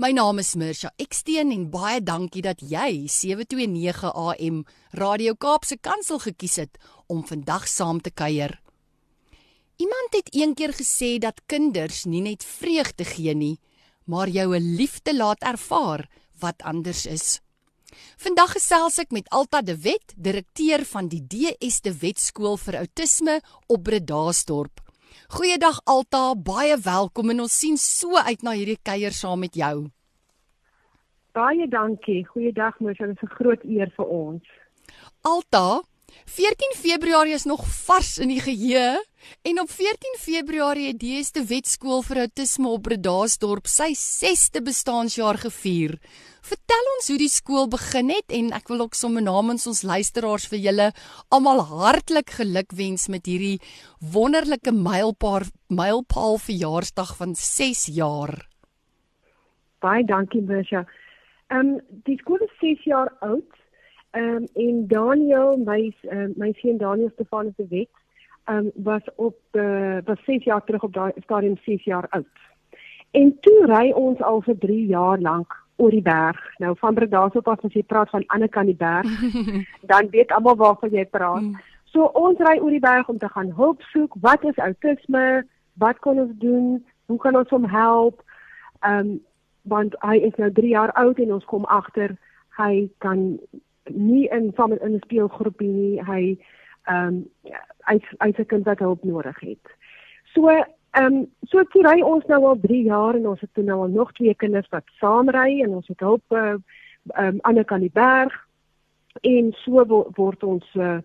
My naam is Mirsha Eksteen en baie dankie dat jy 729 AM Radio Kaapse Kansel gekies het om vandag saam te kuier. Iemand het eendag gesê dat kinders nie net vreugde gee nie, maar jou 'n liefde laat ervaar wat anders is. Vandag gesels ek met Alta de Wet, direkteur van die DS de Wet skool vir outisme op Bredasdorp. Goeiedag Alta, baie welkom en ons sien so uit na hierdie kuier saam met jou. Baie dankie. Goeiedag Moshe, dit is 'n groot eer vir ons. Alta, 14 Februarie is nog vars in die geheue en op 14 Februarie het die Eerste Wetskool vir Autisme op Bredasdorp sy 6ste bestaanjaar gevier. Vertel ons hoe die skool begin het en ek wil ook sommer namens ons luisteraars vir julle almal hartlik gelukwens met hierdie wonderlike mylpaal mylpaal verjaarsdag van 6 jaar. Baie dankie Bersha. Ehm um, die skool is 6 jaar oud. Ehm um, en Daniel, my uh, my seun Daniel Stefanus se wet, ehm um, was op uh, was 6 jaar terug op daai stadium 6 jaar oud. En toe ry ons al vir 3 jaar lank oor die berg. Nou van Bredasdorp af as jy praat van ander kant die berg, dan weet almal waarvan jy praat. Mm. So ons ry oor die berg om te gaan hulp soek. Wat is outisme? Wat kan ons doen? Hoe kan ons hom help? Ehm um, want hy is nou 3 jaar oud en ons kom agter hy kan nie in van in 'n speelgroepie nie. Hy ehm um, hy hy's 'n kind wat hulp nodig het. So Ehm um, so toe ry ons nou al 3 jaar en ons het toe nou al nog twee kinders wat saam ry en ons het hulp eh, ehm uh, um, aan die kan die berg en so wo word ons uh,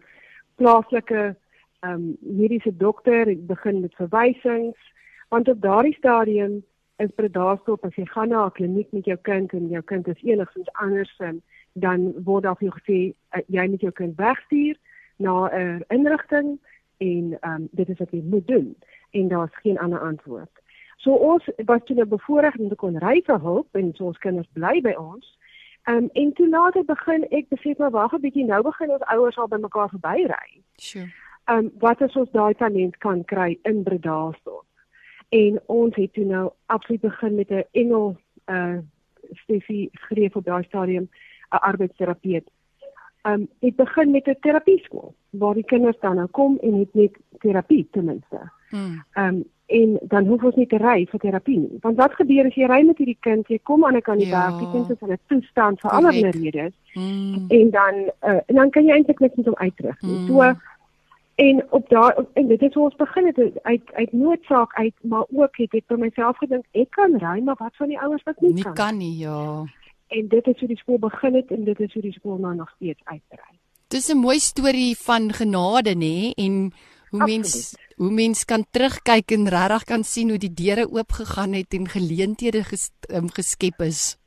plaaslike ehm um, mediese dokter begin met verwysings want op daardie stadium is predaarstorp as jy gaan na 'n kliniek met jou kind en jou kind is enigstens anders dan word daar vir jou gesê uh, jy moet jou kind wegstuur na 'n uh, inrigting en ehm um, dit is wat jy moet doen en daar's geen ander antwoord. So ons was toe nou bevoorreg om te kon ry vir hulp en so ons kinders bly by ons. Ehm um, en toe later begin ek besef maar wag 'n bietjie nou begin ons ouers al by mekaar verbyry. Sure. Ehm um, wat as ons daai talent kan kry in Bredasdorp. En ons het toe nou absoluut begin met 'n engel uh Stefie skryf op daai stadium 'n arbeidsterapeut. Ehm um, ek begin met 'n terapieskool waar die kinders dan nou kom en het net terapie ten minste. Hmm. Ehm um, en dan hoef ons nie te ry vir terapie nie. Want wat gebeur as jy ry met hierdie kind, jy kom aan 'n kan die ja. werk, die kind is in 'n toestand vir allerlei redes. Hmm. En dan uh, en dan kan jy eintlik niks met hom uitrig nie. Hmm. So en op daai en dit is hoe ons begin het uit uit noodsaak uit, maar ook het ek vir myself gedink ek kan ry, maar wat van die ouers wat nie, nie kan? Nie kan nie, ja. En dit is hoe die skool begin het en dit is hoe die skool nou nog steeds uitbrei. Dis 'n mooi storie van genade nê en hoe mens hoe mens kan terugkyk en regtig kan sien hoe die deure oop gegaan het en geleenthede ges, um, geskep is.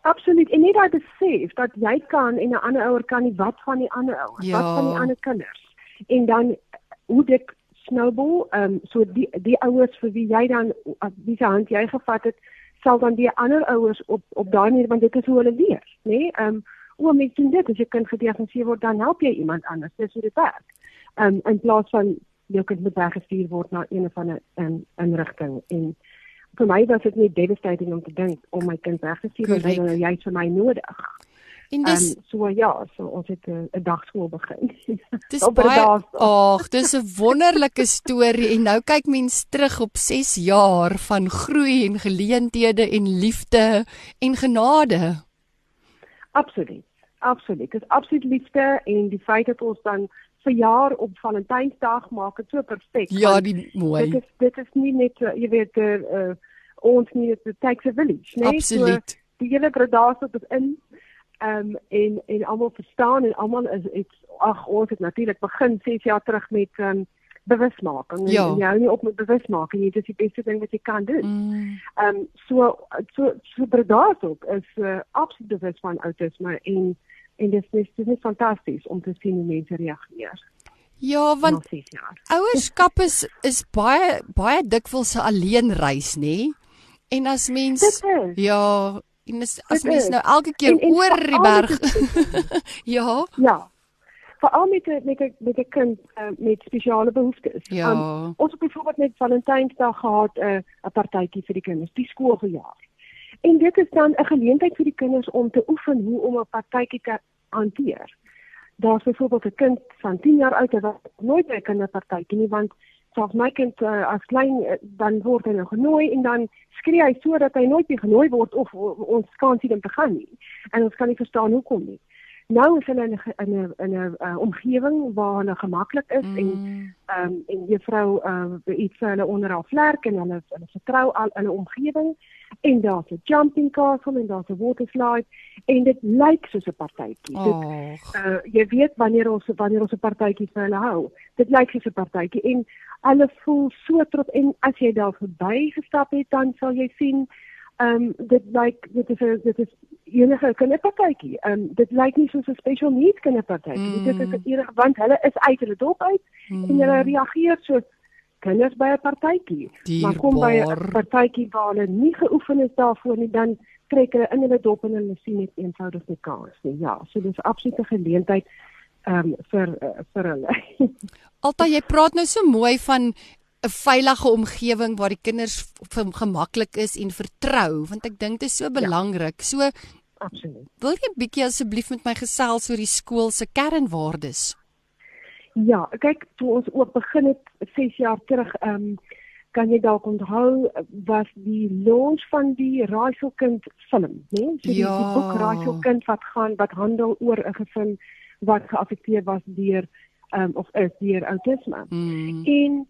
Absoluut. En net daai besef dat jy kan en 'n ander ouer kan nie wat van die ander ouers, ja. wat van die ander kinders. En dan hoe dit snowball, ehm um, so die die ouers vir wie jy dan wie se hand jy gevat het, sal dan die ander ouers op op daai manier want dit is hoe hulle leer, nê? Nee? Ehm um, o, mens sien dit as jy kind gediagnoseer word, dan help jy iemand anders. Dis hoe dit werk. Ehm um, in plaas van jou kind moet weggestuur word na een of ander in inrigting en vir my was dit net devastating om te dink om my kind weg te stuur want hy nou juist vir my nodig. En dis um, so ja, so ons het 'n dagskool begin. Dis baie ag, dis 'n wonderlike storie en nou kyk mens terug op 6 jaar van groei en geleenthede en liefde en genade. Absoluut. Absoluut. Dis absoluut liefde en die feit dat ons dan verjaar op Valentynsdag maak dit so perfek. Ja, die mooi. Dit is dit is nie net uh, jy weet uh, uh ons nie dit takes a village, nee. Absoluut. So, die hele gradasie tot in ehm um, en en almal verstaan en almal is iets ag ons het natuurlik begin 6 jaar terug met ehm um, bewusmaking ja. en jy hou nie op met bewusmaking nie dis die beste ding wat jy kan doen. Mm. Ehm mm. um, so so so gradasie is uh, absoluut bewus van outisme en en dit is dit is fantasties om te sien hoe mense reageer. Ja, want ouerskap is is baie baie dikwels 'n alleen reis, nê? Nee? En as mens ja, en as, as mens nou elke keer en, en oor die berg ja. Ja veral met 'n met 'n met 'n kind uh, met spesiale behoeftes. Ja. Um, ons het byvoorbeeld net Valentynsdag gehad 'n uh, 'n partytjie vir die kinders, die skooljaar. En dit is dan 'n geleentheid vir die kinders om te oefen hoe om 'n partytjie te hanteer. Daar's byvoorbeeld 'n kind van 10 jaar oud wat nooit by 'n kinderpartytjie nie want selfs my kind uh, as klein uh, dan word hy nou genooi en dan skree hy sodat hy nooit weer genooi word of, of ons kan sien hom te gaan nie. En ons kan nie verstaan hoekom nie. Nou is hulle in 'n in 'n 'n uh, omgewing waar hulle gemaklik is mm. en ehm um, en juffrou ehm uh, iets vir hulle onder haar vlerk en hulle hulle vertrou al in 'n omgewing en daar's 'n jumping castle en daar's 'n water slide en dit lyk soos 'n partytjie. Dit uh, jy weet wanneer ons wanneer ons 'n partytjie vir hulle hou. Dit lyk soos 'n partytjie en hulle voel so trots en as jy daar verby gestap het dan sal jy sien Ehm um, dit lyk dit is 'n dit is enige kinderpartytjie. Ehm um, dit lyk nie soos 'n special needs kinderpartytjie. Mm. Dit is 'n enige want hulle is uit hulle dop uit mm. en hulle reageer so kinders by 'n partytjie. Maar kom by 'n partytjie waar hulle nie geoefen is daarvoor nie, dan trek hulle in hulle dop en hulle sien net eenvoudig nie kans nie. Ja, so dis absolute geleentheid ehm um, vir uh, vir hulle. Alta jy praat nou so mooi van 'n veilige omgewing waar die kinders gemaklik is en vertrou want ek dink dit is so ja. belangrik. Ja. So absoluut. Wil jy bietjie asseblief met my gesels oor die skool se kernwaardes? Ja, kyk, toe ons ook begin het 6 jaar terug, ehm um, kan jy dalk onthou was die launch van die Raaiselkind film, né? Nee? So die, ja. die boek Raaiselkind wat gaan wat handel oor 'n gesin wat geaffekteer was deur ehm um, of is deur autisme. Mm. En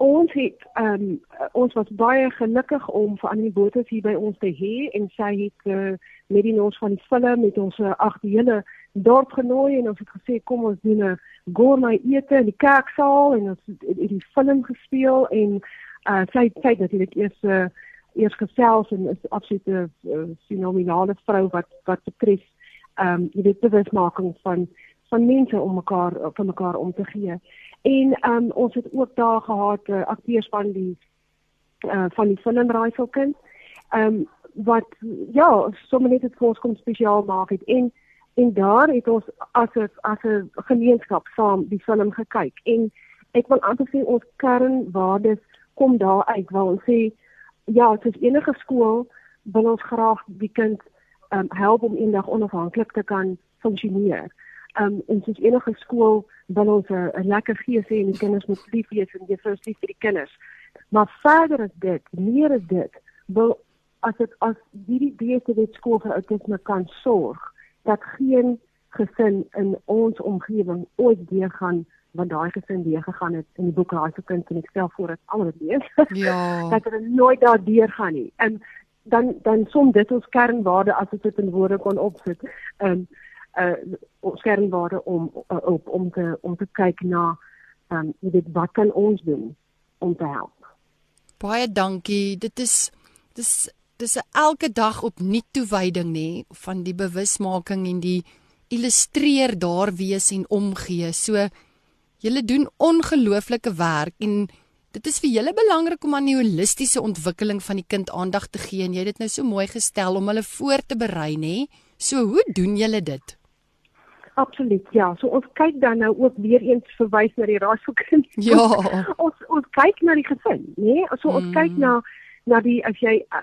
ons het um, ons was baie gelukkig om vir Annie Botha hier by ons te hê en sy het uh, met die ons van die film met ons uh, agt hele dorp genooi en ons het gesê kom ons doen 'n gourmet ete in die kerksaal en ons het, het, die film gespeel en uh, sy sy natuurlik eers uh, eers gesels en is absoluut 'n uh, fenominale vrou wat wat betref ehm um, die bewusmaking van van mense om mekaar van mekaar om te gee. En um, ons het ook daar gehad uh, akteurs van die uh, van die film Raaiselkind. Ehm um, wat ja, sommer net dit vir ons kom spesiaal maak het en en daar het ons as 'n as 'n gemeenskap saam die film gekyk en ek wil amper sê ons kernwaardes kom daar uit waar ons sê ja, soos enige skool wil ons graag die kind um, help om eendag onafhanklik te kan funksioneer um, en soos enige skool wil ons 'n lekker gees hê en die kinders moet lief wees en juffrou lief vir die kinders. Maar verder as dit, meer as dit, wil as dit as hierdie beeste dit skool vir outisme kan sorg dat geen gesin in ons omgewing ooit weer gaan wat daai gesin weer gegaan het in die boek Raai vir kind en ek stel voor dat almal dit lees. Ja. dat hulle nooit daar deur gaan nie. En dan dan som dit ons kernwaarde as dit in woorde kon opsit. Ehm um, uh skermwaarde om uh, op om te om te kyk na um, jy weet wat kan ons doen om te help. Baie dankie. Dit is dis dis 'n elke dag opnuut toewyding nê van die bewusmaking en die illustreer daar wees en omgee. So julle doen ongelooflike werk en dit is vir julle belangrik om aan die holistiese ontwikkeling van die kind aandag te gee en jy het dit nou so mooi gestel om hulle voor te berei nê. So hoe doen julle dit? Absoluut. Ja, so ons kyk dan nou ook weer eens verwys na die rasoekind. Ja. ons ons kyk na die gesin, né? Nee? So ons mm. kyk na na die as jy uh,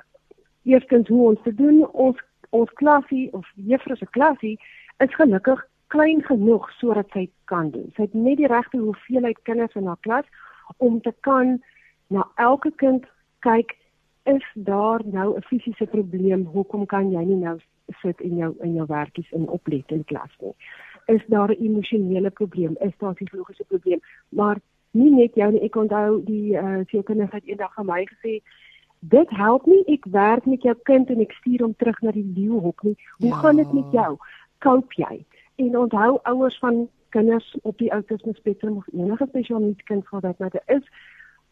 eerstens hoe ons te doen ons ons klasie of juffrou se klasie is gelukkig klein genoeg sodat sy kan doen. Sy het net die regte hoeveelheid kinders in haar klas om te kan na elke kind kyk is daar nou 'n fisiese probleem? Hoekom kan jy nie nou sit in jou in jou werkies in oplet in klas nie. Is daar 'n emosionele probleem? Is daar 'n psigologiese probleem? Maar nie net jou nie. Ek onthou die eh uh, sielkundige het eendag vir my gesê dit help nie ek werk met jou kind en ek stuur hom terug na die leeuhok nie. Hoe ja. gaan dit met jou? Koop jy? En onthou ouers van kinders op die autisme spektrum of enige spesiale kind gehad het, nou, is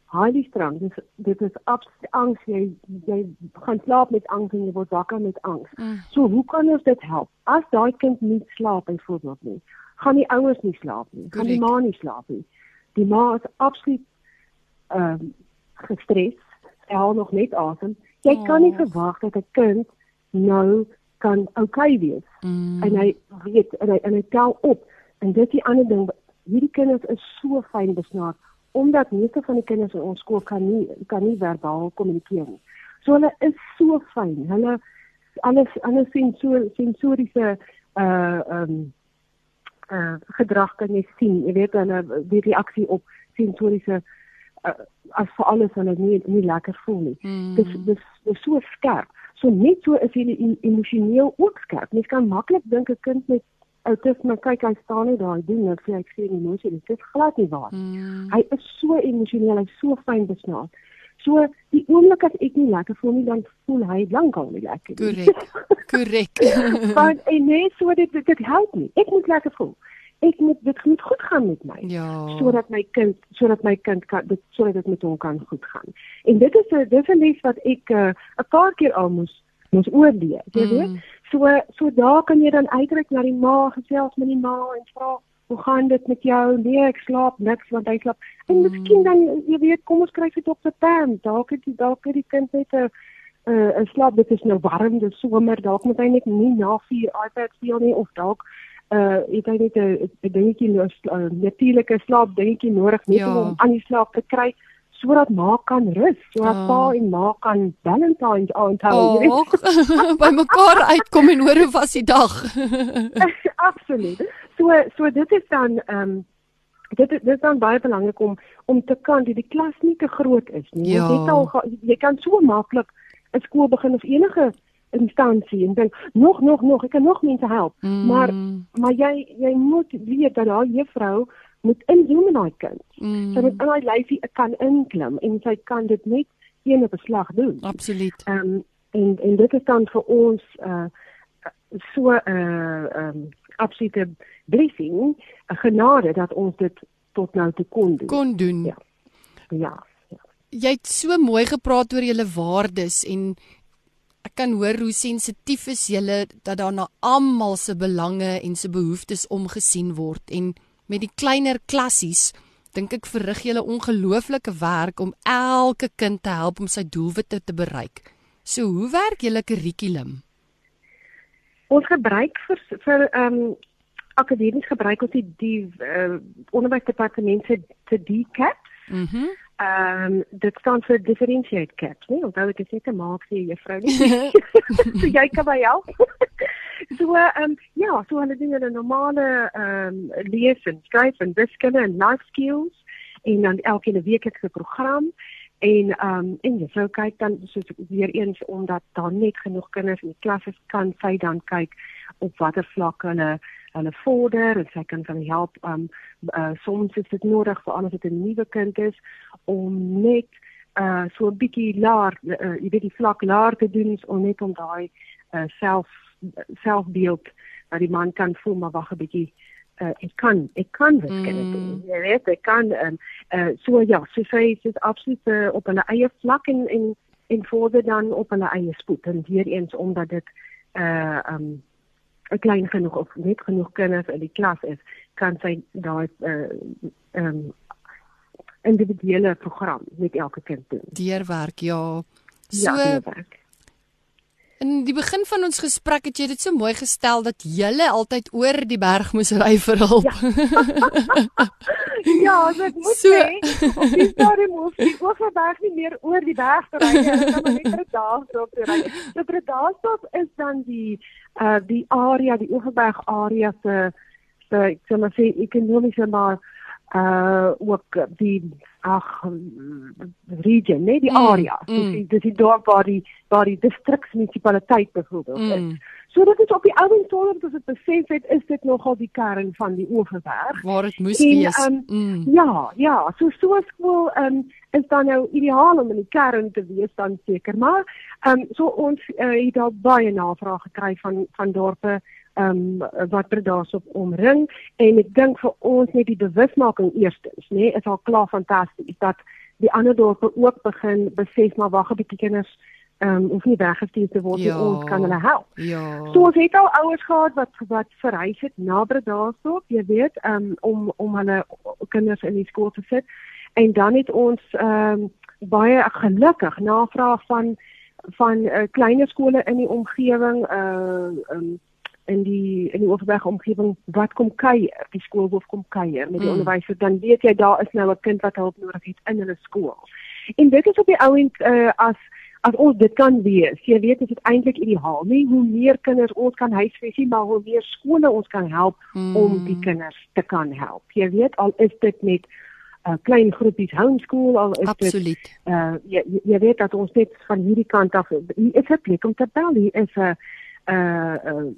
highly strong. Dit dit is absoluut angs jy jy gaan slaap met angs en jy word wakker met angs. Mm. So hoe kan ons dit help? As daai kind nie slaap byvoorbeeld nie, gaan die ouers nie slaap nie, gaan die ma nie slaap nie. Die ma is absoluut ehm um, gestres. Sy haal nog net asem. Jy oh. kan nie verwag dat 'n kind nou kan okay wees. Mm. En hy weet en hy en hy tel op en dit is die ander ding hierdie kinders is so fyn besnaard omdat meeste van die kinders in ons skool kan nie kan nie verbaal kommunikeer nie. So hulle is so fyn. Hulle alles alles sensor sensoriese uh um uh gedrag kan jy sien. Jy weet hulle die reaksie op sensoriese uh, as vir alles hulle nie nie lekker voel nie. Mm. Dis dis dis so skerp. So net so is hulle emosioneel ook skerp. Mens kan maklik dink 'n kind met outisme kyk hy staan nie daar doen ek sê die emosie dit is glad nie waar. Mm. Hy is so emosioneel, hy's so fyn besnaard. So die oomblik as ek nie lekker voel nie dan voel hy lankal nie lekker. Korrek. Korrek. Want en nee, so dit dit, dit help nie. Ek moet lekker voel. Ek moet dit moet goed gaan met my. Ja. Sodat my kind sodat my kind kan dit sodat dit met hom kan goed gaan. En dit is 'n dis 'n les wat ek uh, 'n uh, paar keer al moes moes oorleef, jy weet. So so daar kan jy dan uitreik na die ma, gesels met die ma en vra, "Hoe gaan dit met jou?" Nee, ek slaap niks want hy slaap. En miskien dan jy weet, kom ons kry vir dokter Pam. Dalk het die dalk het die kind net 'n 'n uh, slaap dit is nou warm, dis somer, dalk moet hy net nie na 4 iPad speel nie of dalk uh het hy net 'n dingetjie 'n natuurlike slaap dingetjie nodig net ja. om aan die slaap te kry sodat ma kan rus, sodat oh. pa en ma kan Valentine's aanhou. Oh, by mekaar uitkom en hoor hoe was die dag. Absoluut. So so dit is dan ehm um, dit dit is dan baie belangrik om om te kan dat die klas nie te groot is nie. Ja. Jy al jy kan so maklik 'n skool begin of enige instansie en dink nog nog nog ek kan nog mense help. Mm. Maar maar jy jy moet weet dat daai juffrou moet inzoom in daai kind. Mm. Sy moet in daai lyfie kan inklim en sy kan dit net een beslag doen. Absoluut. Ehm um, en en dit is dan vir ons uh so 'n uh, ehm um, absolute blessing, 'n genade dat ons dit tot nou toe kon doen. Kon doen. Ja. Ja. ja. Jy het so mooi gepraat oor julle waardes en ek kan hoor hoe sensitief is julle dat daar na almal se belange en se behoeftes omgesien word en met die kleiner klassies dink ek verrig julle ongelooflike werk om elke kind te help om sy doelwitte te bereik. So hoe werk julle kurrikulum? Ons gebruik vir vir ehm um, akademies gebruik ons die die uh, onderwysdepartement se te DCAP. Mhm. Mm Ehm um, dit staan vir differentiate caps, nee, onthou ek sê te maak sê juffrou nie. so jy kan by help. so ehm um, ja, so hulle doen hulle normale ehm um, lees en skryf en wiskunde en life skills en dan elke weeklikse program en ehm um, en sou kyk dan soos weer eens omdat daar net genoeg kinders in die klas is kan sy dan kyk op watter vlak hulle hulle vorder en sy kan van help um uh, soms is dit nodig vir anders dit 'n nuwe kind is om net uh so 'n bietjie laer uh, jy weet die vlak laer te doen om net om daai uh, self selfbeeld dat die man kan voel maar wag 'n bietjie uh, ek kan ek kan dit kan mm. doen jy weet ek kan um, uh, so ja so sy is absoluut uh, op 'n eie vlak en en en vorder dan op 'n eie spoed en weer eens omdat dit uh um klein genoeg of net genoeg kinders in die klas is, kan sy daai uh um individuele program met elke kind doen. Deurwerk, ja. So ja, deurwerk. In die begin van ons gesprek het jy dit so mooi gestel dat jy altyd oor die berg moes ry vir hulp. Ja, ja dit moet so. sê. Die storie moet die oorberg nie meer oor die berg ry nie, jy net daar stop ry. So vir daar stop is dan die uh die area, die oorberg area se se ek sê maar sê ekonomiese maar uh ook die ag region nee die mm, area mm. dis dis die dorp waar die waar die distriksmunisipaliteit byvoorbeeld mm. is so dit is op die ou en sonder dat dit besef het is dit nogal die kern van die Oeverberg waar dit moes en, wees um, mm. ja ja so so skool um, is dan nou ideaal om in die kern te wees dan seker maar um, so ons uh, het daar baie navrae gekry van van dorpe ehm um, wat er daarop omring en ek dink vir ons net die bewusmaking eerstens nê nee, is al klaar fantasties dat die ander dorpe ook begin besef maar wag 'n bietjie kinders ehm um, of nie weggestuur te word ja. nie ons kan hulle help. Ja. So ons het al ouers gehad wat wat verhuis het naby daarso, jy weet, um, om om hulle kinders in die skool te sit. En dan het ons ehm um, baie gelukkig navraag van van uh, kleiner skole in die omgewing uh um, in die in die Oeverberg omgewing wat kom kuier, die skoolhoof kom kuier met die mm. onderwysers, dan weet jy daar is nou 'n kind wat hulp nodig het in hulle skool. En dit is op die ou end uh, as as ons dit kan wees. Jy weet dit is eintlik ideaal, nie hoe meer kinders ons kan huisves nie, maar hoe meer skole ons kan help mm. om die kinders te kan help. Jy weet al is dit met 'n uh, klein groepies homeschool al is Absoluut. dit uh jy, jy weet dat ons net van hierdie kant af hier is 'n plek om te bel. Hier is 'n 'n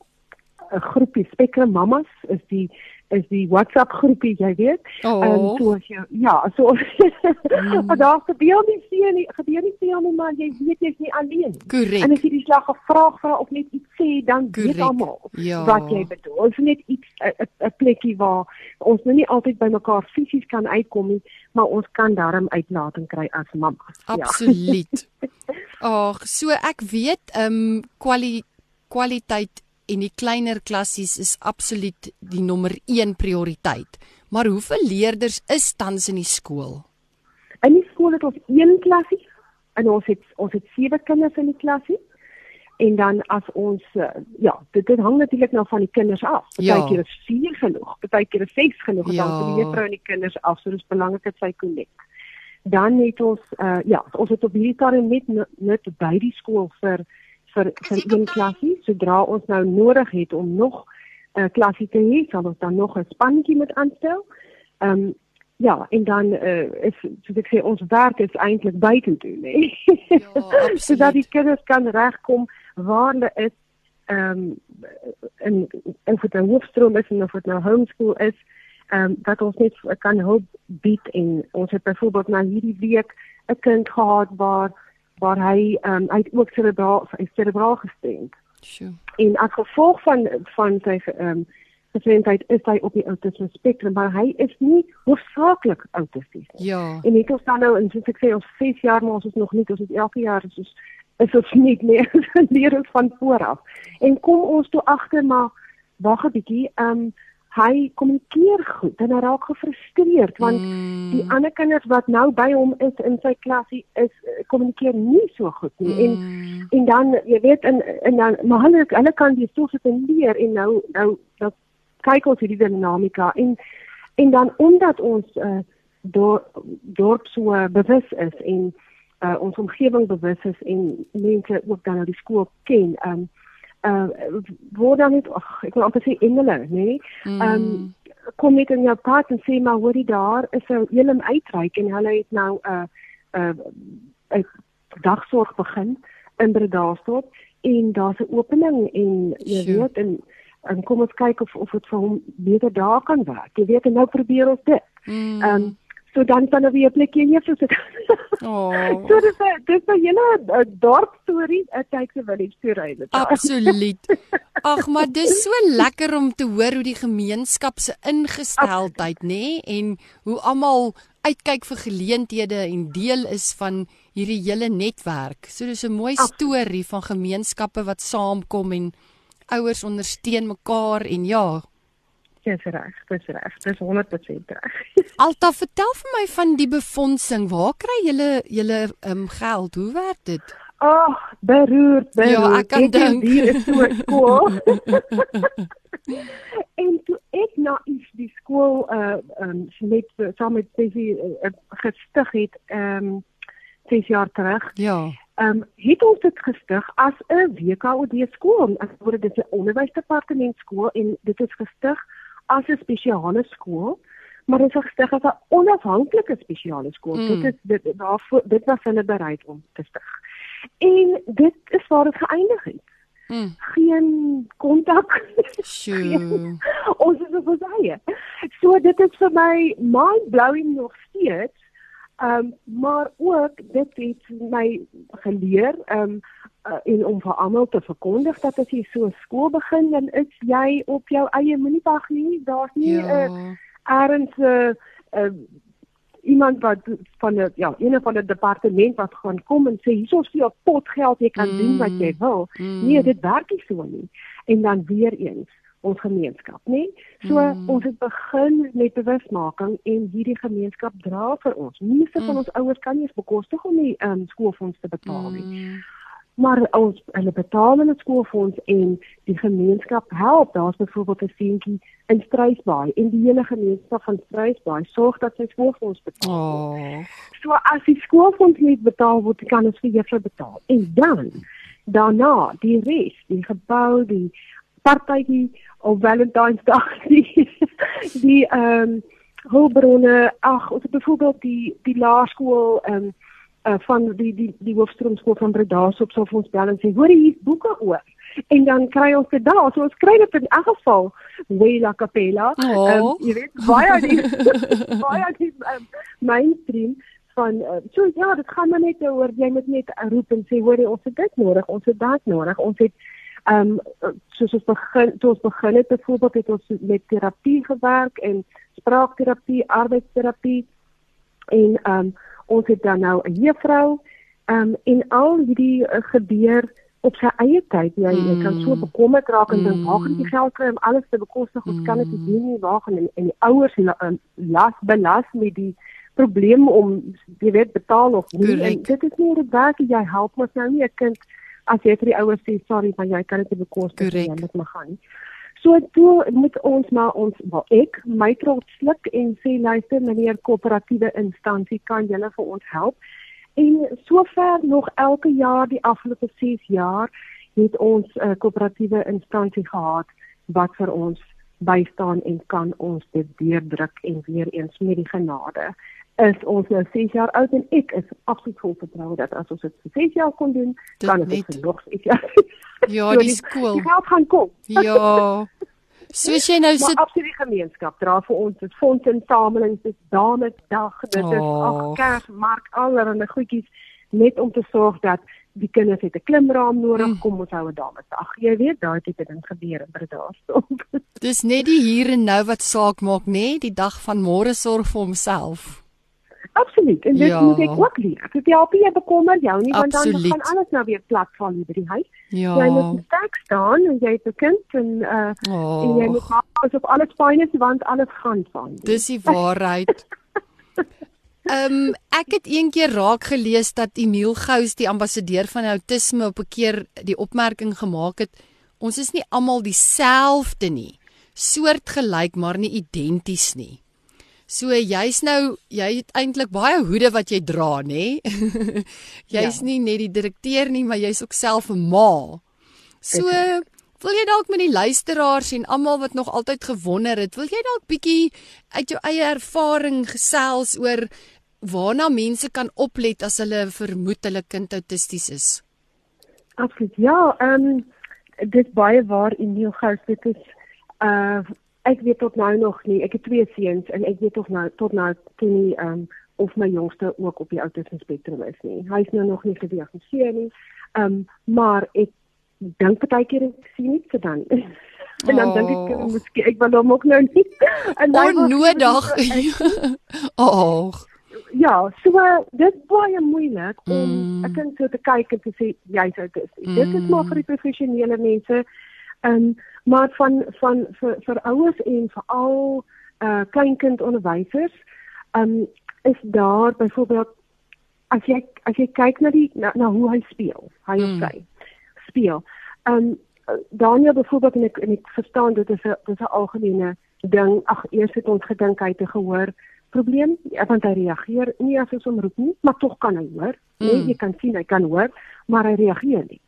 'n groepie Spectrum Mamas is die is die WhatsApp groepie, jy weet. Oh. Ehm um, so as jy ja, so mm. daar gebeur nie veel nie, gebeur nie veel nie, maar jy weet jy's nie alleen nie. Korrek. En as jy die slag gevraag vra of net iets sê, dan Correct. weet almal Ja. wat jy bedoel. Ons net iets 'n 'n plekkie waar ons nou nie altyd by mekaar fisies kan uitkom nie, maar ons kan daarom uitlating kry as mammas. Absoluut. Ag, so ek weet ehm um, kwali kwaliteit en die kleiner klassies is absoluut die nommer 1 prioriteit. Maar hoeveel leerders is tans in die skool? In die skool het ons een klasie en ons het ons het sewe kinders in die klasie. En dan as ons uh, ja, dit, dit hang natuurlik nou van die kinders af. Ja. Partykeer is 4 genoeg, partykeer is 6 genoeg, Ja. van die juffrou en die kinders af, so dis belangrik dat sy connect. Dan het ons uh, ja, ons het op hierdie stadium net net by die skool vir vir vir een klasie, sodra ons nou nodig het om nog 'n uh, klasie te hê, sal ons dan nog 'n spannetjie moet aanstel. Ehm um, ja, en dan uh, is soos ek sê ons werk is eintlik buite toe, né? Ja, sodat die kinders kan regkom waar hulle is ehm um, en of dit 'n hoofstroom is en of dit nou homeschool is, ehm um, dat ons net kan hulp bied en ons het byvoorbeeld nou hierdie week 'n kind gehad waar waar hy um, hy het ook cerebraal hy cerebraal gestremd Sjoe. en as gevolg van van sy ehm um, gestremdheid is hy op die autisme spektrum maar hy is nie hoofsaaklik autisties nie. Ja. En net ons dan nou en soos ek sê ons 6 jaar maar ons is nog nie ons is elke jaar is ons is ons nie meer leer ons van voor af. En kom ons toe agter maar wag 'n bietjie, ehm um, hy kommunikeer goed en hy raak gefrustreerd want Mm. die ander kinders wat nou by hom is in sy klasie is eh, kommunikeer nie so goed nie. En Mm. en dan jy weet en en dan maar hulle hulle kan die stof sit en leer en nou nou nou kyk ons hierdie dinamika en en dan omdat ons uh, dor, dorp so uh, bewus is en uh, ons omgewing bewus is en mense ook dan nou die skool ken um uh word dan net ag ek wil amper sê engele nê nee? um Mm. kom net in jou pad en sê maar hoorie daar is 'n hele uitreik en hulle het nou 'n uh, 'n uh, 'n dagsorg begin in Bredasdorp en daar's 'n opening en jy weet en en kom ons kyk of of dit vir hom beter daar kan werk. Jy weet en nou probeer ons dit. Mm. Ehm um, so dan kan er weer 'n plekjie in juffrou sit. Oh. so dis 'n dis 'n hele uh, dorp storie, 'n tydse village storie dit. Absoluut. Ag, maar dis so lekker om te hoor hoe die gemeenskap se ingesteldheid, nê, nee, en hoe almal uitkyk vir geleenthede en deel is van hierdie hele netwerk. So dis 'n mooi storie van gemeenskappe wat saamkom en ouers ondersteun mekaar en ja. Dis reg, dis reg. Dis 100% reg. Alta, vertel vir my van die befondsing. Waar kry julle julle um, geld? Hoe werk dit? Ag, oh, beroerd, beroerd. Ja, ek kan dink. Hier is so skool. en toe ek na iets die skool uh um met saam met Bessie uh, gestig het um 6 jaar terug. Ja. Ehm um, het ons dit gestig as 'n WKOD skool. As word dit 'n onderwysdepartement skool en dit is gestig as 'n spesiale skool, maar is gestig as 'n onafhanklike spesiale skool. Mm. Dit is dit daarvoor dit was hulle bereid om te stig. En dit is waar dit geëindig het. Mm. Geen kontak. Sjoe. ons is op ons eie. So dit is vir my mind blowing nog steeds. Ehm um, maar ook dit het my geleer ehm um, uh, en om vir almal te verkondig dat as jy so skool begin dan is jy op jou eie moenie wag nie. Daar's nie 'n Ja. uh, erns 'n uh, iemand wat van 'n ja, een van 'n departement wat gaan kom en sê hierso is jou pot geld, jy kan mm. doen wat jy wil. Mm. Nee, dit werk nie so nie. En dan weer eens ons gemeenskap, nê? So mm. ons het begin met bewusmaking en hierdie gemeenskap dra vir ons. Meeste mm. van ons ouers kan nie eens bekostig om die um, skoolfonds te betaal nie. Mm. Maar ons hulle betaal hulle skoolfonds en die gemeenskap help. Daar's byvoorbeeld 'n seentjie in Struisbaai en die hele gemeenskap van Struisbaai sorg dat sy skoolfonds betaal. Oh. So as die skoolfonds nie betaal word, kan ons vir juffrou betaal. En dan daarna die res, die gebou, die partytjie op Valentynsdag die die ehm um, hulpbronne ag ons het byvoorbeeld die die laerskool ehm um, uh, van die die die hoofstroomskool van Bredasdorp op sou vir ons bel en sê hoor hier boeke oor. En dan kry ons dit daar. So ons kry dit in elk geval Wela Capella oh. um, jy weet baie die baie die um, mainstream van uh, so ja dit gaan maar net oor jy moet net roep en sê hoor jy ons het dit nodig ons het dit nodig. Ons het Ehm um, soos ons begin toe ons begin het byvoorbeeld het ons met terapie gewerk en spraakterapie, arbeidsterapie en ehm um, ons het dan nou 'n juffrou um, en al hierdie uh, gebeur op sy eie tyd. Jy, mm. jy kan so mm. bekommerd raak en dink, "Waar gaan ek die geld kry om alles te bekostig? Ons kan dit nie doen nie. Waar gaan en, en die ouers um, las belas met die probleem om jy weet betaal of nie. En dit is nie 'n werk jy help mos nou nie 'n kind as jy vir die ouers sê sorry maar jy kan dit nie bekostig nie, jy moet maar gaan. So toe moet ons maar ons wel ek my trots sluk en sê luister meneer koöperatiewe instansie kan julle vir ons help. En sover nog elke jaar die afgelope 6 jaar het ons 'n uh, koöperatiewe instansie gehad wat vir ons bystaan en kan ons dit deurdruk en weer eens met die genade is ons nou 6 jaar oud en ek is absoluut vol vertroue dat as ons dit vir 6 jaar kon doen, dit kan dit vir nog 6 jaar. Ja, die skool. Die geld gaan kom. Ja. Soos jy nou sit Maar absoluut gemeenskap dra vir ons dit fondsinsamelings, dit damedag, dit oh. is ag kersmark allerlei goedjies net om te sorg dat die kinders het 'n klimraam nodig, mm. kom ons hou 'n damesdag. Jy weet daai tipe ding gebeur in Bredasdorp. Dis net die hier en nou wat saak maak, nê? Nee? Die dag van môre sorg vir homself. Absoluut. En dit ja. moet ek ook leer. Ek help jy bekommer jou nie want Absoluut. dan gaan alles nou weer plat val hier by die huis. Ja. Jy moet sterk staan en jy het 'n kind en uh oh. en jy moet maak asof alles fyn is want alles gaan van. Dis die waarheid. Ehm um, ek het eendag raak gelees dat Emil Gous die ambassadeur van autisme op 'n keer die opmerking gemaak het ons is nie almal dieselfde nie soortgelyk maar nie identies nie. So jy's nou jy het eintlik baie hoede wat jy dra, nê? jy's ja. nie net die direkteur nie, maar jy's ook self 'n ma. So wil jy dalk met die luisteraars en almal wat nog altyd gewonder het, wil jy dalk bietjie uit jou eie ervaring gesels oor waarna mense kan oplet as hulle vermoed hulle kind autisties is? Absoluut. Ja, ehm um, dit baie waar in jou huis dit is uh ek weet tot nou nog nie. Ek het twee seuns en ek weet tog nou tot nou ken nie ehm um, of my jongste ook op die autisme spektrum is nie. Hy is nou nog nie gediagnoseer nie. Ehm um, maar ek dink partykeer ek sien nie so dan. en dan dink ek oh. miskien ek wil hom ook nou nie. En dan nodig. Ag. Ja, so dit baie moeilik om mm. ek dink so te kyk en te sê jy's autisties. Mm. Dit is maar vir die professionele mense. Ehm um, maar van van vir vir ouers en veral uh kleinkindonderwysers um is daar byvoorbeeld as jy as jy kyk na die na, na hoe hy speel hy of hmm. sy mm. speel um Daniel byvoorbeeld en ek en ek verstaan dit is 'n dis 'n algemene ding ag eers het ons gedink hy het 'n gehoor probleem want hy reageer nie as ons hom roep nie maar tog kan hy hoor mm. nee jy kan sien hy kan hoor maar hy reageer nie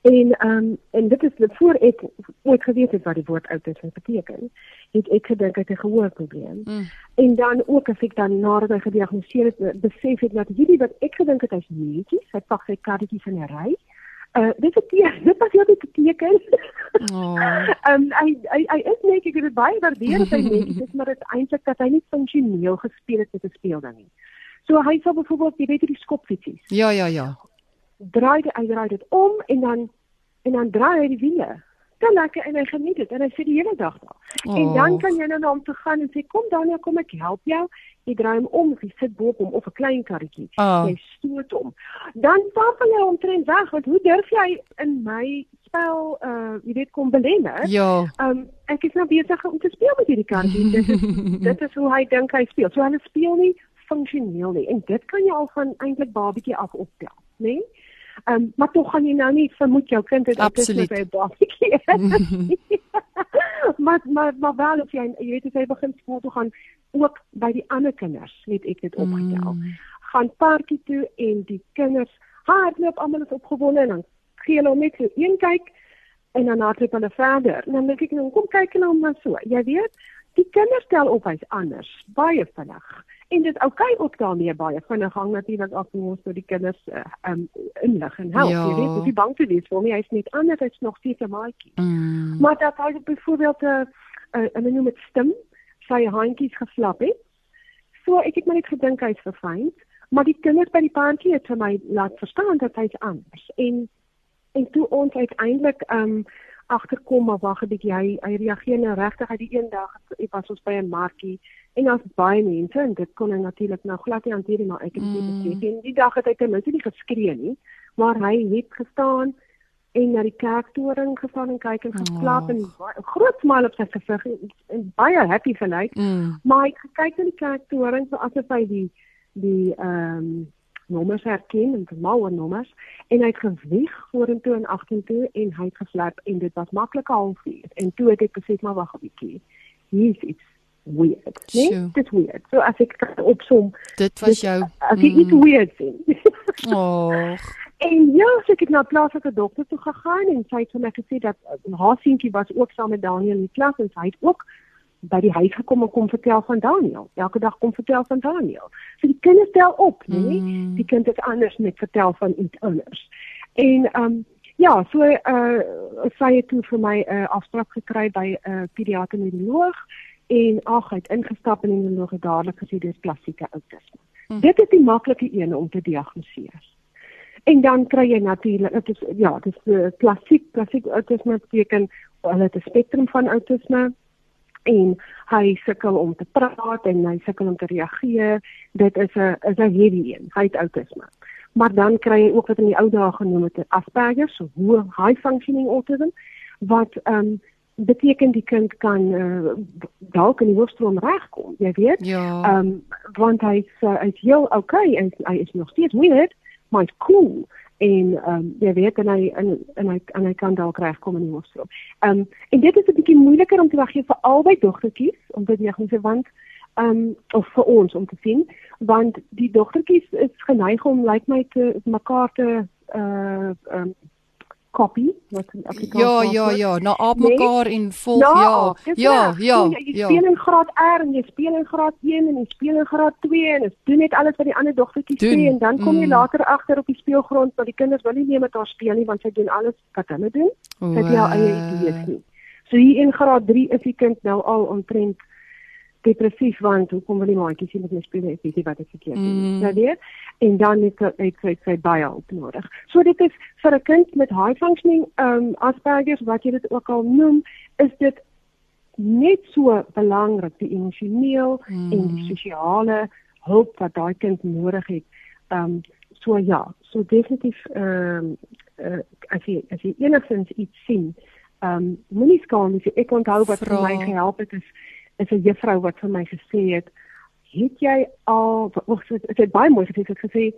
En ehm um, en dit is dit voor ek ooit geweet het wat die woord autisme beteken. Het ek gedink hy het 'n gehoorprobleem. Mm. En dan ook as ek dan nadat hy gediagnoseer is, besef ek dat hierdie wat ek gedink het hy's netjies, hy pak sy kaartjies in 'n ry. Uh dit het dit was net 'n teken. Oh. Ehm um, hy, hy hy is net ek het baie waardeer sy netjies, maar dit eintlik dat hy nie funksioneel gespeel het met 'n speelding nie. So hy sou byvoorbeeld jy weet die skopfietsies. Ja ja ja draai dit hy draai dit om en dan en dan draai hy die wiele. Dan lekker en hy geniet dit en hy sit die hele dag daar. Oh. En dan kan jy nou na hom toe gaan en sê kom Daniel kom ek help jou. jy draai hom om of jy sit bo op hom of 'n klein karretjie. Ah. Jy stoot hom. Dan stap jy omtrent weg want hoe durf jy in my spel uh jy weet kom belemmer? Ja. Um ek is nou besig om te speel met hierdie karretjie. dit is dit is hoe hy dink hy speel. So hulle speel nie funksioneel nie en dit kan jy al van eintlik babietjie af optel, né? Nee? Um, maar tog gaan jy nou nie vermoed jou kind het Absoluut. by 'n babietjie. maar maar maar wel as jy jy weet as jy begin skool toe gaan ook by die ander kinders het ek dit opgetel. Mm. Gaan parkie toe en die kinders hardloop almal is opgewonde en dan gee hulle hom net so een kyk en dan hardloop hulle verder. En dan dink ek nou kom kyk nou maar so. Jy weet, die kinders stel op hy's anders, baie vinnig. En dit oukei okay ook daarmee baie vinnig hang natuurlik af hoe ons vir die kinders uh, um inlig en help. Ja. Jy weet, dis nie bang te wees vir hom. Hy's net anders, hy's nog steeds 'n maatjie. Mm. Maar dat hy byvoorbeeld 'n uh, 'n uh, noem dit stem sy handjies geflap het. So ek het maar net gedink hy's verfyn, maar die kinders by die paartjie het vir my laat verstaan dat hy's anders. En en toe ons uiteindelik um agterkom maar wag 'n bietjie hy hy reageer nou regtig uit die een dag ek was ons by 'n markie en daar's baie mense en dit kon hy natuurlik nou glad nie hanteer nie maar ek het dit Mm. besef en die dag het hy ten minste nie geskree nie maar hy het gestaan en na die kerktoring gestaan en kyk en geklap Oh. en baie- 'n groot smile op sy gesig en, en baie happy gelyk Mm. maar hy het gekyk na die kerktoring so asof hy die die ehm um, nommers herken en vermouwe nommers en hy het gewieg vorentoe en agtertoe en hy het geslap en dit was maklike halfuur en toe het ek besef maar wag 'n bietjie hier's iets weird nee Sjoe. dit weird so as ek opsom Dit was jou. as jy iets weird sien Och. En ja, so ek het na 'n plaaslike dokter toe gegaan en sy het vir my gesê dat haar seentjie was ook saam met Daniel in die klas en sy het ook by die huis gekom en kom vertel van Daniel. Elke dag kom vertel van Daniel. So die kinders tel op, né? Nee? Mm. Die kind is anders met vertel van iets anders. En ehm um, ja, so uh sy het toe vir my 'n uh, afspraak gekry by 'n uh, pediater neuroloog en ag, hy het ingestap en die neuroloog het dadelik gesê dis klassieke outisme. Mm. Dit is die maklike een om te diagnoseer. En dan kry jy natuurlik dit is ja, dit is uh, klassiek klassiek outisme beteken hulle het 'n spektrum van outisme en hy sukkel om te praat en hy sukkel om te reageer. Dit is 'n is 'n heavy een. Hy het outisme. Maar dan kry jy ook wat in die ou dae genoem het Asperger, so hoë high functioning autism wat ehm um, beteken die kind kan uh, dalk in die hoofstroom regkom, jy weet. Ja. Ehm um, want hy's uh, hy's heel okay en hy is nog steeds weird, maar hy's cool en ehm um, jy weet en hy en, en hy en hy kan dalk regkom in die hoofstroom. Ehm um, en dit is 'n bietjie moeiliker om te reageer vir albei dogtertjies om te diagnoseer want ehm um, of vir ons om te sien want die dogtertjies is geneig om lyk like my te mekaar te uh ehm um, copy wat in Afrikaans Ja, ja, ja, na aap Nee? mekaar en volg Ja, ja. dis Ja, reg. ja, jy, jy ja. speel in graad R en jy speel in graad 1 en jy speel in graad 2 en jy doen net alles wat die ander dogtertjies Doen. sê en dan kom jy Mm. later agter op die speelgrond dat die kinders wil nie meer met haar speel nie want sy doen alles wat hulle doen. Sy het nie haar eie idees nie. So hier in graad 3 is die kind nou al omtrent depressief want hoekom wil die maatjies nie met my speel ek weet nie wat ek verkeerd doen Mm. Jy weet? En dan het het sy sy baie hulp nodig. So dit is vir 'n kind met high functioning um Asperger wat jy dit ook al noem, is dit net so belangrik die emosioneel Mm. en die sosiale hulp wat daai kind nodig het. Um so ja, so definitief ehm uh, as jy as jy enigstens iets sien, um moenie skaam nie. Ek onthou wat vir Vra. my gehelp het is is 'n juffrou wat vir my gesê het, "Het jy al wag, dit het, baie mooi gesê, het gesê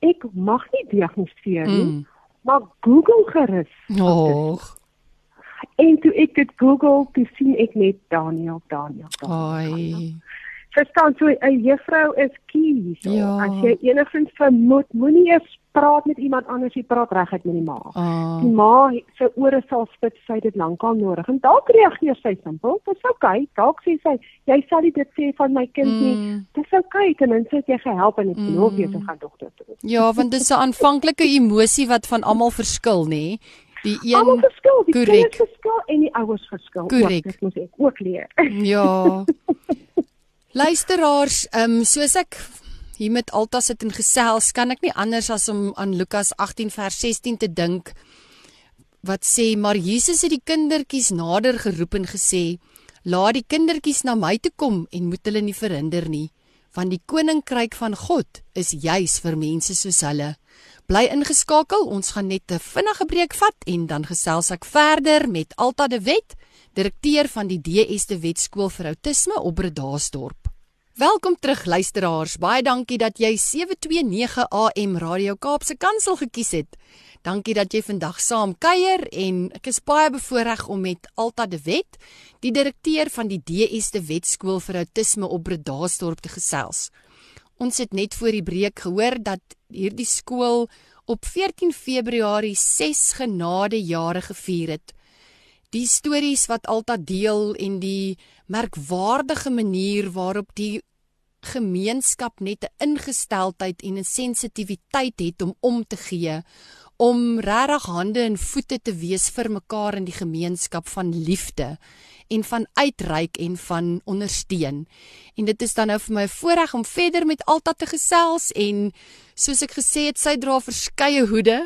ek mag nie diagnoseer nie, Mm. maar Google gerus." Och. En toe ek dit Google, toe sien ek net Daniel, Daniel, Daniel. Ai. Verstaan so 'n juffrou is key hierso. Ja. As jy enigstens vermoed, moenie eers praat met iemand anders, jy praat reguit met die ma. Ah. Die ma se ore sal spit, sy dit lankal nodig. En dalk reageer sy simpel. Dis oukei. Dalk sê sy, jy sal dit sê van my kind nie. Mm. Dis oukei, ten minste het jy gehelp en ek glo Mm. jy te gaan dogter toe. Ja, want dis 'n aanvanklike emosie wat van almal verskil, nê? Die Almal een verskil, die korrek. kinders verskil en die ouers verskil. Korrek. Dit moet ek ook leer. Ja. Luisteraars, ehm um, soos ek hier met Alta sit en gesels, kan ek nie anders as om aan Lukas 18 vers 16 te dink wat sê maar Jesus het die kindertjies nader geroep en gesê: "Laat die kindertjies na my toe kom en moet hulle nie verhinder nie, Want die koninkryk van God is juis vir mense soos hulle. Bly ingeskakel, ons gaan net 'n vinnige breek vat en dan gesels ek verder met Alta de Wet, direkteur van die DS de Wet skool vir outisme op Bredasdorp. Welkom terug luisteraars. Baie dankie dat jy 729 AM Radio Kaapse Kansel gekies het. Dankie dat jy vandag saam kuier en ek is baie bevoorreg om met Alta de Wet, die direkteur van die DS de Wet skool vir outisme op Bredasdorp te gesels. Ons het net voor die breek gehoor dat hierdie skool op 14 Februarie 6 genadejare gevier het. Die stories wat Alta deel en die merkwaardige manier waarop die gemeenskap net 'n ingesteldheid en 'n sensitiwiteit het om om te gee om regtig hande en voete te wees vir mekaar in die gemeenskap van liefde en van uitreik en van ondersteun. En dit is dan nou vir my voorreg om verder met Alta te gesels en soos ek gesê het, sy dra verskeie hoede.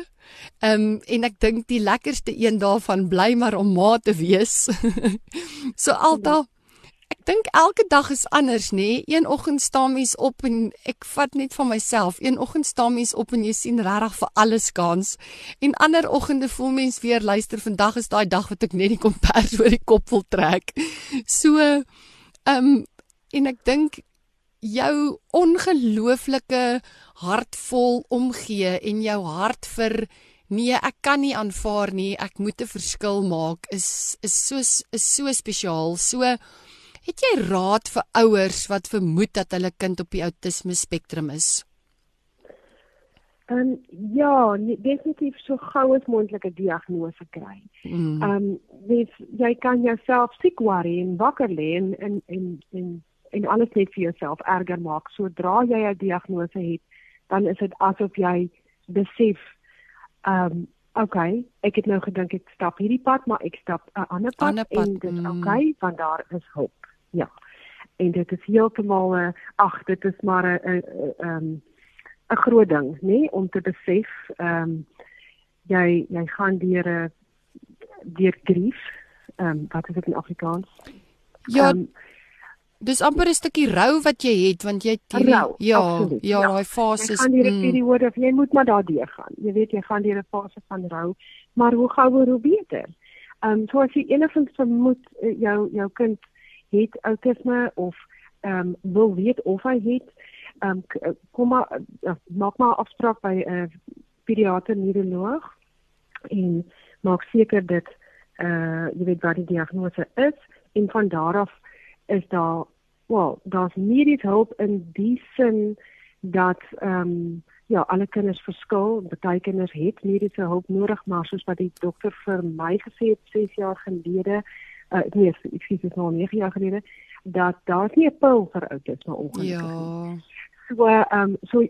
Ehm um, en ek dink die lekkerste een daarvan bly maar om ma te wees. so Alta, Ek dink elke dag is anders, nê? Een oggend staan mens op en ek vat net van myself. Een oggend staan mens op en jy sien regtig vir alles kans. En ander oggende voel mens weer luister, vandag is daai dag wat ek net die kompers oor die kop wil trek. So ehm um, en ek dink jou ongelooflike hartvol omgee en jou hart vir nee, ek kan nie aanvaar nie, ek moet 'n verskil maak is is so is so spesiaal. So Het jy raad vir ouers wat vermoed dat hulle kind op die outisme spektrum is? Ehm um, ja, definitief so gou as moontlik 'n diagnose kry. Mm. Ehm mm. um, jy kan jouself siek worry en wakker lê en en en en en alles net vir jouself erger maak. Sodra jy 'n diagnose het, dan is dit asof jy besef ehm um, okay, ek het nou gedink ek stap hierdie pad, maar ek stap 'n ander pad, pad en dit is mm. okay, want daar is hulp ja. En dit is heeltemal 'n ag, dit is maar 'n 'n ehm 'n groot ding, nê, nee, om te besef ehm um, jy jy gaan deur 'n deur grief. Ehm um, wat is dit in Afrikaans? Ja. Um, Dis amper 'n stukkie rou wat jy het want jy het hierdie rou, ja, absoluut, ja, ja, daai fases. Jy gaan deur 'n mm. periode of jy moet maar daardeur gaan. Jy weet jy gaan deur 'n fase van rou, maar hoe gouer hoe beter. Ehm um, so as jy enigins vermoed uh, jou jou kind het autisme of ehm um, wil weet of hy het ehm um, kom maar uh, maak maar afspraak by 'n uh, pediater neuroloog en maak seker eh uh, jy weet wat die diagnose is en van daar af is daar wel daar's mediese hulp in die sin dat ehm um, ja alle kinders verskil. Baie kinders het mediese hulp nodig maar soos wat die dokter vir my gesê het 6 jaar gelede uh, nee, ek sê dit nou 9 jaar gelede dat daar nie 'n pil vir outisme ongelukkig ja. So ehm um, so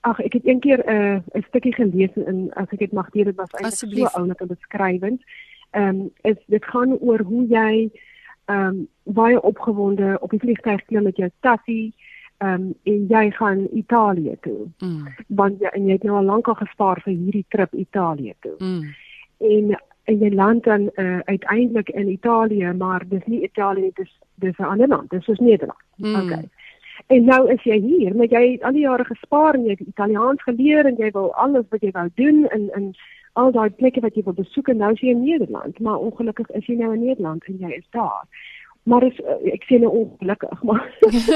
ag ek het een keer 'n uh, 'n stukkie gelees in as ek dit mag deel dit was eintlik so oulik en beskrywend. Ehm um, is dit gaan oor hoe jy ehm um, baie opgewonde op die vliegtuig klim met jou tassie ehm um, en jy gaan Italië toe. Mm. Want jy en jy het nou al lank al gespaar vir hierdie trip Italië toe. Mm. En en jy land dan uh, uiteindelik in Italië, maar dis nie Italië nie, dis dis 'n ander land, dis soos Nederland. Mm. Okay. En nou is jy hier, met jy al die jare gespaar en jy het Italiaans geleer en jy wil alles wat jy wou doen in in al daai plekke wat jy wil besoek en nou is jy in Nederland, maar ongelukkig is jy nou in Nederland en jy is daar maar is, uh, ek sê nou ongelukkig maar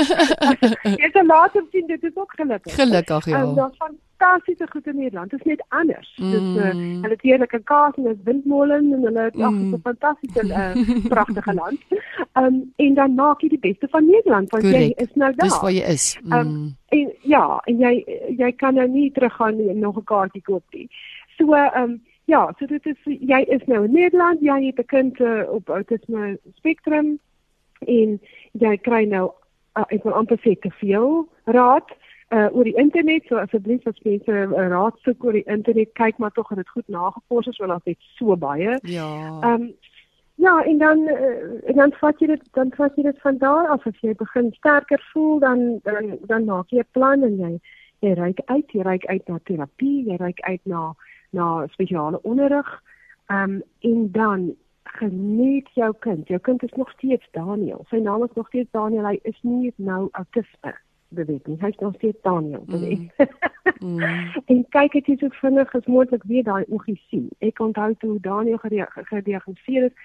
jy het laat om sien dit is ook gelukkig gelukkig ja um, daar's fantastiese goed in Nederland. Dit is net anders. Mm. dis uh, hulle het heerlike kaas en dis windmolen en hulle het mm. ag 'n fantastiese uh, pragtige land. Um, en dan maak jy die beste van Nederland want Correct. jy is nou daar. dis waar jy is. Mm. um, en ja en jy jy kan nou nie teruggaan en nog 'n kaartjie koop nie. So um, Ja, so dit is jy is nou in Nederland, jy het 'n kind uh, op autisme spektrum en jy kry nou uh, ek wil amper sê te veel raad uh, oor die internet so asseblief as mense uh, raad soek oor die internet kyk maar tog dat dit goed nagevors is want dit so baie ja um, ja en dan uh, en dan vat jy dit dan vat jy dit van daar af as jy begin sterker voel dan dan dan maak jy 'n plan en jy jy reik uit jy reik uit na terapie jy reik uit na na spesiale onderrig um, en dan geniet jou kind. Jou kind is nog steeds Daniel. Sy naam is nog steeds Daniel. Hy is nie nou autisme beweeg nie. Hy's nog steeds Daniel beweeg. Mm. mm. en kyk het jy so vinnig as moontlik weer daai oogie sien. Ek onthou toe Daniel gediagnoseer is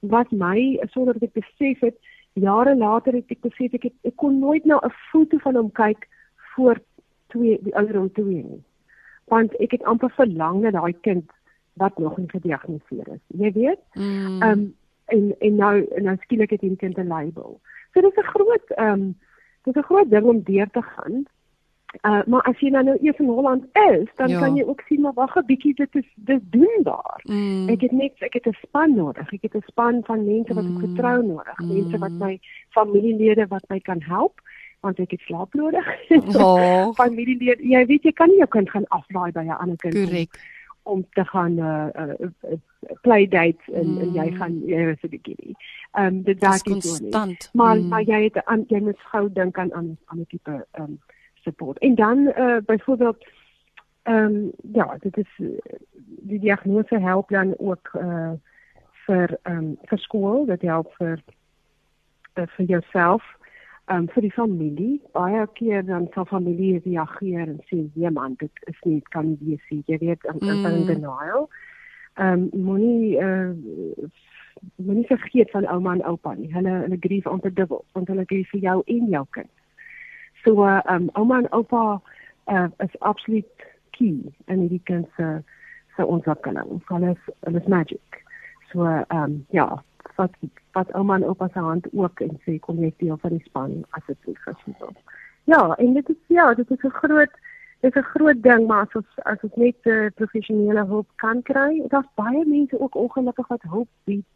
wat my sonder dat ek besef het jare later het ek besef ek het, ek kon nooit na 'n foto van hom kyk voor twee die ouderdom twee nie. Want ek het amper verlang na daai kind wat nog nie gediagnoseer is. Jy weet? Mm. Ehm um, en en nou en nou skielik het hierdie kind 'n label. So dit is 'n groot ehm um, dit is 'n groot ding om deur te gaan. Uh maar as jy nou nou eers in Holland is, dan ja. kan jy ook sien maar wag 'n bietjie dit is dis doenbaar. Mm. Ek het net ek het 'n span nodig. Ek het 'n span van mense wat ek mm. vertrou nodig, mm. mense wat my familielede wat my kan help want ek het slaap nodig. Oh. familielede, jy weet jy kan nie jou kind gaan aflaai by 'n ander kind. Korrek om te gaan uh, uh, uh play dates en, mm. en jy mm. gaan jy is 'n bietjie nie. Ehm um, dit werk nie so nie. Maar mm. maar jy het aan jy moet gou dink aan aan 'n tipe ehm um, support. En dan uh byvoorbeeld ehm um, ja, dit is die diagnose help dan ook uh vir ehm um, vir skool, dit help vir uh, vir jouself um, vir die familie baie keer dan sal familie reageer en sê ja man dit is nie kan nie wees nie. Jy weet in mm. in denial. Ehm um, moenie uh, moenie vergeet van ouma en oupa nie. Hulle hulle grief onder dubbel want hulle grief vir jou en jou kind. So ehm um, ouma en oupa uh, is absoluut key in die kind se se ontwikkeling. Hulle is hulle is magic. So ehm um, ja wat wat ouma en oupa se hand ook en sê kom jy deel van die span asseblief asseblief. Ja, en dit is ja, dit is 'n groot dit is 'n groot ding maar as ons as ons net uh, professionele hulp kan kry, daar's baie mense ook ongelukkig wat hulp bied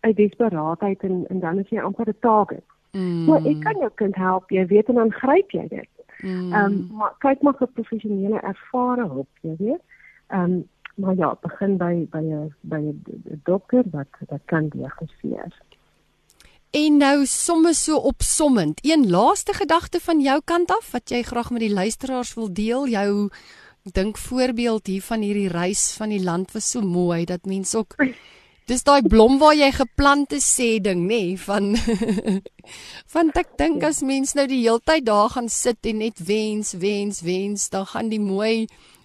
uit desperaatheid en en dan is jy amper 'n taak. Mm. Maar ek kan jou kind help, jy weet en dan gryp jy dit. Mm. Ehm mm. um, maar kyk maar vir professionele ervare hulp, jy weet. Ehm um, maar ja, begin by by 'n by 'n dokter wat wat kan diagnoseer. En nou somme so opsommend, een laaste gedagte van jou kant af wat jy graag met die luisteraars wil deel, jou dink voorbeeld hier van hierdie reis van die land was so mooi dat mense ook Dis daai blom waar jy geplant het sê ding nê nee, van van ek dink as mens nou die heeltyd daar gaan sit en net wens wens wens dan gaan die mooi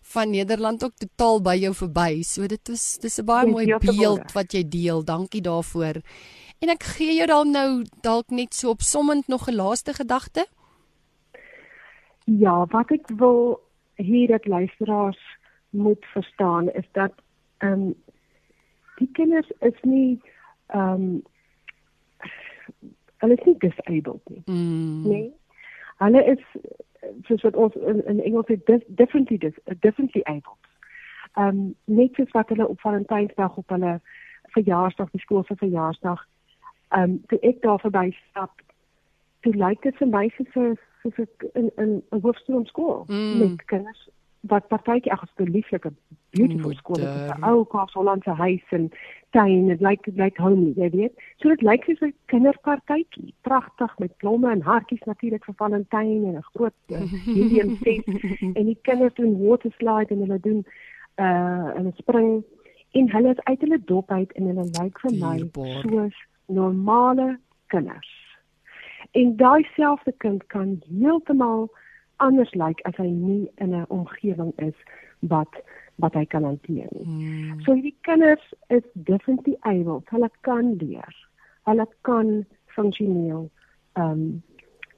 van Nederland ook totaal by jou verby. So dit is dis 'n baie mooi beeld wat jy deel. Dankie daarvoor. En ek gee jou dan nou dalk net so opsommend nog 'n laaste gedagte. Ja, wat ek wil hier dat luisteraars moet verstaan is dat ehm um, die kinders is nie ehm um, hulle is nie disabled nie. Mm. Nee. Hulle is soos wat ons in, in Engels sê differently differently able. Ehm um, net soos wat hulle op Valentynsdag op hulle verjaarsdag, die skool se verjaarsdag, ehm um, toe ek daar verby stap, toe lyk dit vir my soos soos 'n 'n 'n hoofstroom skool mm. met kinders wat partytjie ag, 'n lieflike beautiful skool, 'n ou Kaapse huis en tuin, dit lyk lyk homely, jy weet. So dit lyk soos 'n kinderpartytjie, pragtig met blomme en hartjies natuurlik vir Valentyn en 'n groot helium fees en die kinders doen water slide en hulle doen uh hulle spring en hulle is uit hulle dop uit en hulle lyk vir my soos normale kinders. En daai selfde kind kan heeltemal anders lyk as hy nie in 'n omgewing is wat wat hy kan hanteer nie. Hmm. So hierdie kinders is definitely able, hulle kan leer. Hulle kan funksioneel ehm um,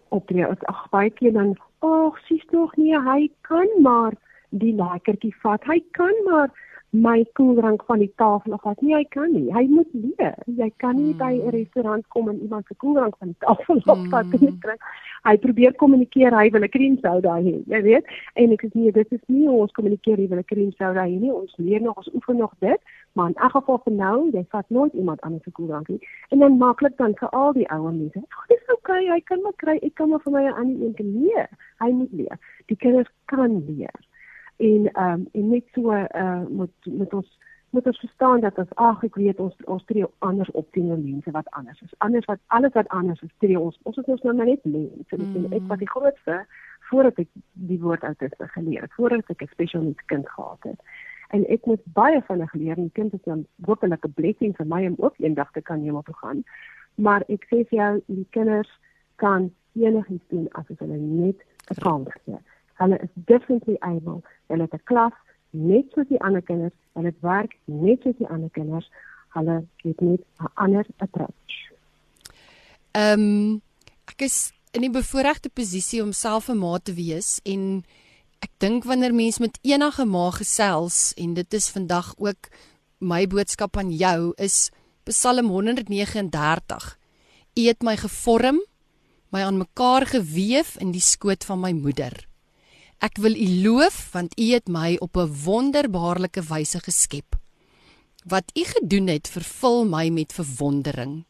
optree. Ag baie keer dan, ag, sies tog nie, hy kan maar die lekkertjie vat. Hy kan maar my koeldrank van die tafel af vat. Nee, hy kan nie. Hy moet leer. Jy kan nie mm. by 'n restaurant kom en iemand se koeldrank van die tafel af vat mm. en drink. Hy probeer kommunikeer, hy wil 'n cream soda hê. Jy weet? En ek is nie dit is nie ons kommunikeer hy wil 'n cream soda hê nie. Ons leer nog, ons oefen nog dit, maar in elk geval vir nou, jy vat nooit iemand anders se koeldrank nie. En dan maklik dan vir al die ouer mense. Dit is okay, hy kan maar kry. Ek kan maar vir my 'n ander een nee. Hy moet leer. Die kinders kan leer en ehm um, en net so uh moet moet ons moet ons verstaan dat ons ag ek weet ons ons tree anders op teenoor mense wat anders is. Anders wat alles wat anders is tree ons. Ons is ons nou net mense. Dit is ek wat die grootste voordat ek die woord autisme geleer het, voordat ek 'n special needs kind gehad het. En ek moet baie vinnig leer en kind is 'n wonderlike blessing vir my om ook eendag te kan hemel toe gaan. Maar ek sê vir jou die kinders kan enigiets doen as hulle net 'n kans gee. Hulle is definitely able. Hulle het 'n klas net soos die ander kinders en dit werk net soos die ander kinders. Hulle het net 'n ander approach. Ehm um, ek is in die bevoordeelde posisie om self 'n ma te wees en ek dink wanneer mens met enige ma gesels en dit is vandag ook my boodskap aan jou is Psalm 139. U het my gevorm, my aan mekaar gewewe in die skoot van my moeder. Ek wil U loof want U het my op 'n wonderbaarlike wyse geskep. Wat U gedoen het, vervul my met verwondering.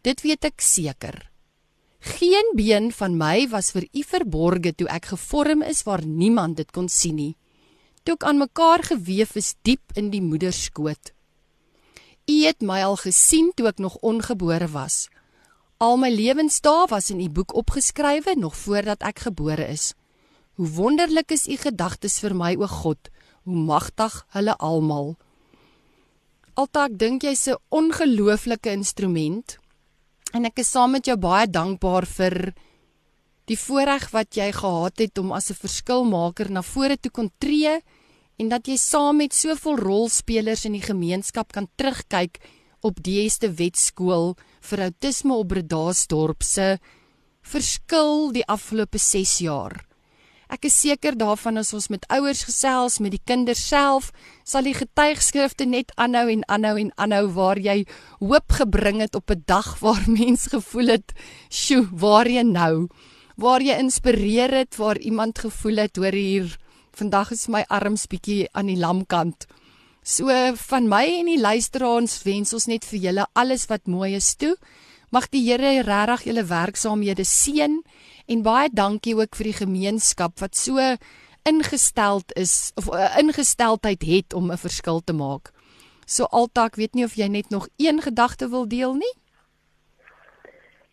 Dit weet ek seker. Geen been van my was vir U verborge toe ek gevorm is waar niemand dit kon sien nie. Toe ek aan mekaar gewewe is diep in die moeder skoot. U het my al gesien toe ek nog ongebore was. Al my lewensdae was in u boek opgeskrywe nog voordat ek gebore is. Hoe wonderlik is u gedagtes vir my o God, hoe magtig hulle almal. Alta ek dink jy's 'n ongelooflike instrument en ek is saam met jou baie dankbaar vir die voorreg wat jy gehad het om as 'n verskilmaker na vore toe kon tree en dat jy saam met soveel rolspelers in die gemeenskap kan terugkyk op die eerste wetskool vir outisme op Bredasdorp se verskil die afgelope 6 jaar. Ek is seker daarvan as ons met ouers gesels, met die kinders self, sal die getuigskrifte net aanhou en aanhou en aanhou waar jy hoop gebring het op 'n dag waar mens gevoel het, "Sjoe, waar jy nou?" Waar jy inspireer het, waar iemand gevoel het, "Hoor hier, vandag is my arms bietjie aan die lamkant. So van my en die luisteraars wens ons net vir julle alles wat mooi is toe. Mag die Here regtig julle werksaamhede seën en baie dankie ook vir die gemeenskap wat so ingesteld is of uh, ingesteldheid het om 'n verskil te maak. So altak, weet nie of jy net nog een gedagte wil deel nie?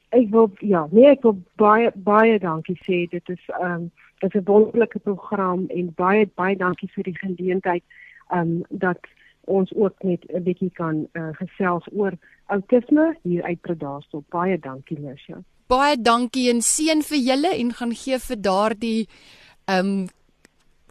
Ek wil ja, nee, ek wil baie baie dankie sê. Dit is ehm um, is 'n wonderlike program en baie baie dankie vir die geleentheid um dat ons ook net 'n bietjie kan uh, gesels oor outisme hier uit Predastel. Baie dankie Lisha. Baie dankie en seën vir julle en gaan gee vir daardie um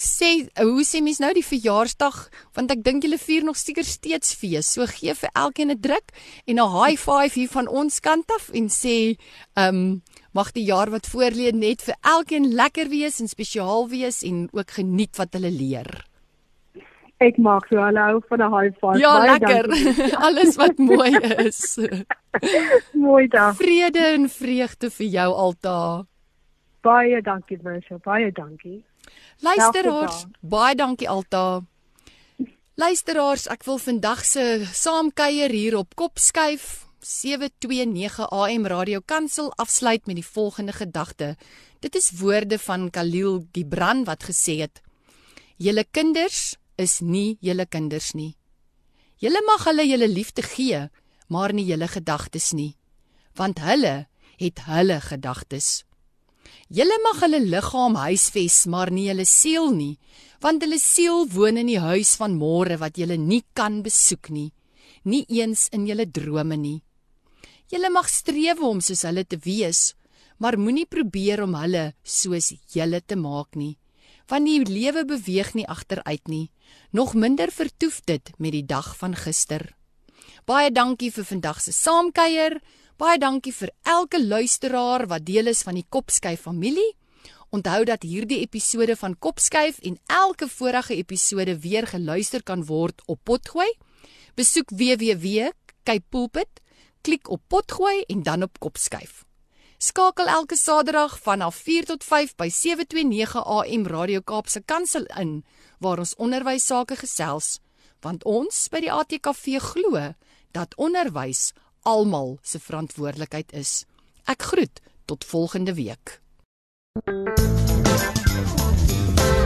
sê hoe sê mens nou die verjaarsdag want ek dink julle vier nog seker steeds fees. So gee vir elkeen 'n druk en 'n high five hier van ons kant af en sê um Mag die jaar wat voorlê net vir elkeen lekker wees en spesiaal wees en ook geniet wat hulle leer. Ek maak so hallo van 'n high five. Ja, Baie lekker. Alles wat mooi is. mooi dag. Vrede en vreugde vir jou alta. Baie dankie, Marsha. Baie dankie. Luisteraars, baie dankie alta. Luisteraars, ek wil vandag se saamkuier hier op Kopskuif 729 AM Radio Kansel afsluit met die volgende gedagte. Dit is woorde van Khalil Gibran wat gesê het: "Julle kinders is nie julle kinders nie. Julle mag hulle julle liefde gee, maar nie julle gedagtes nie, want hulle het hulle gedagtes. Julle mag hulle liggaam huisves, maar nie hulle siel nie, want hulle siel woon in die huis van môre wat julle nie kan besoek nie, nie eens in julle drome nie." Julle mag streef om soos hulle te wees, maar moenie probeer om hulle soos julle te maak nie, want die lewe beweeg nie agteruit nie, nog minder vertoef dit met die dag van gister. Baie dankie vir vandag se saamkuier. Baie dankie vir elke luisteraar wat deel is van die Kopskyf familie. Onthou dat hierdie episode van Kopskyf en elke vorige episode weer geluister kan word op Potgooi. Besoek www.kypulpit.com klik op potgooi en dan op kopskuif. Skakel elke Saterdag vanaf 4 tot 5 by 729 AM Radio Kaapse Kansel in waar ons onderwys sake gesels, want ons by die ATKV glo dat onderwys almal se verantwoordelikheid is. Ek groet tot volgende week.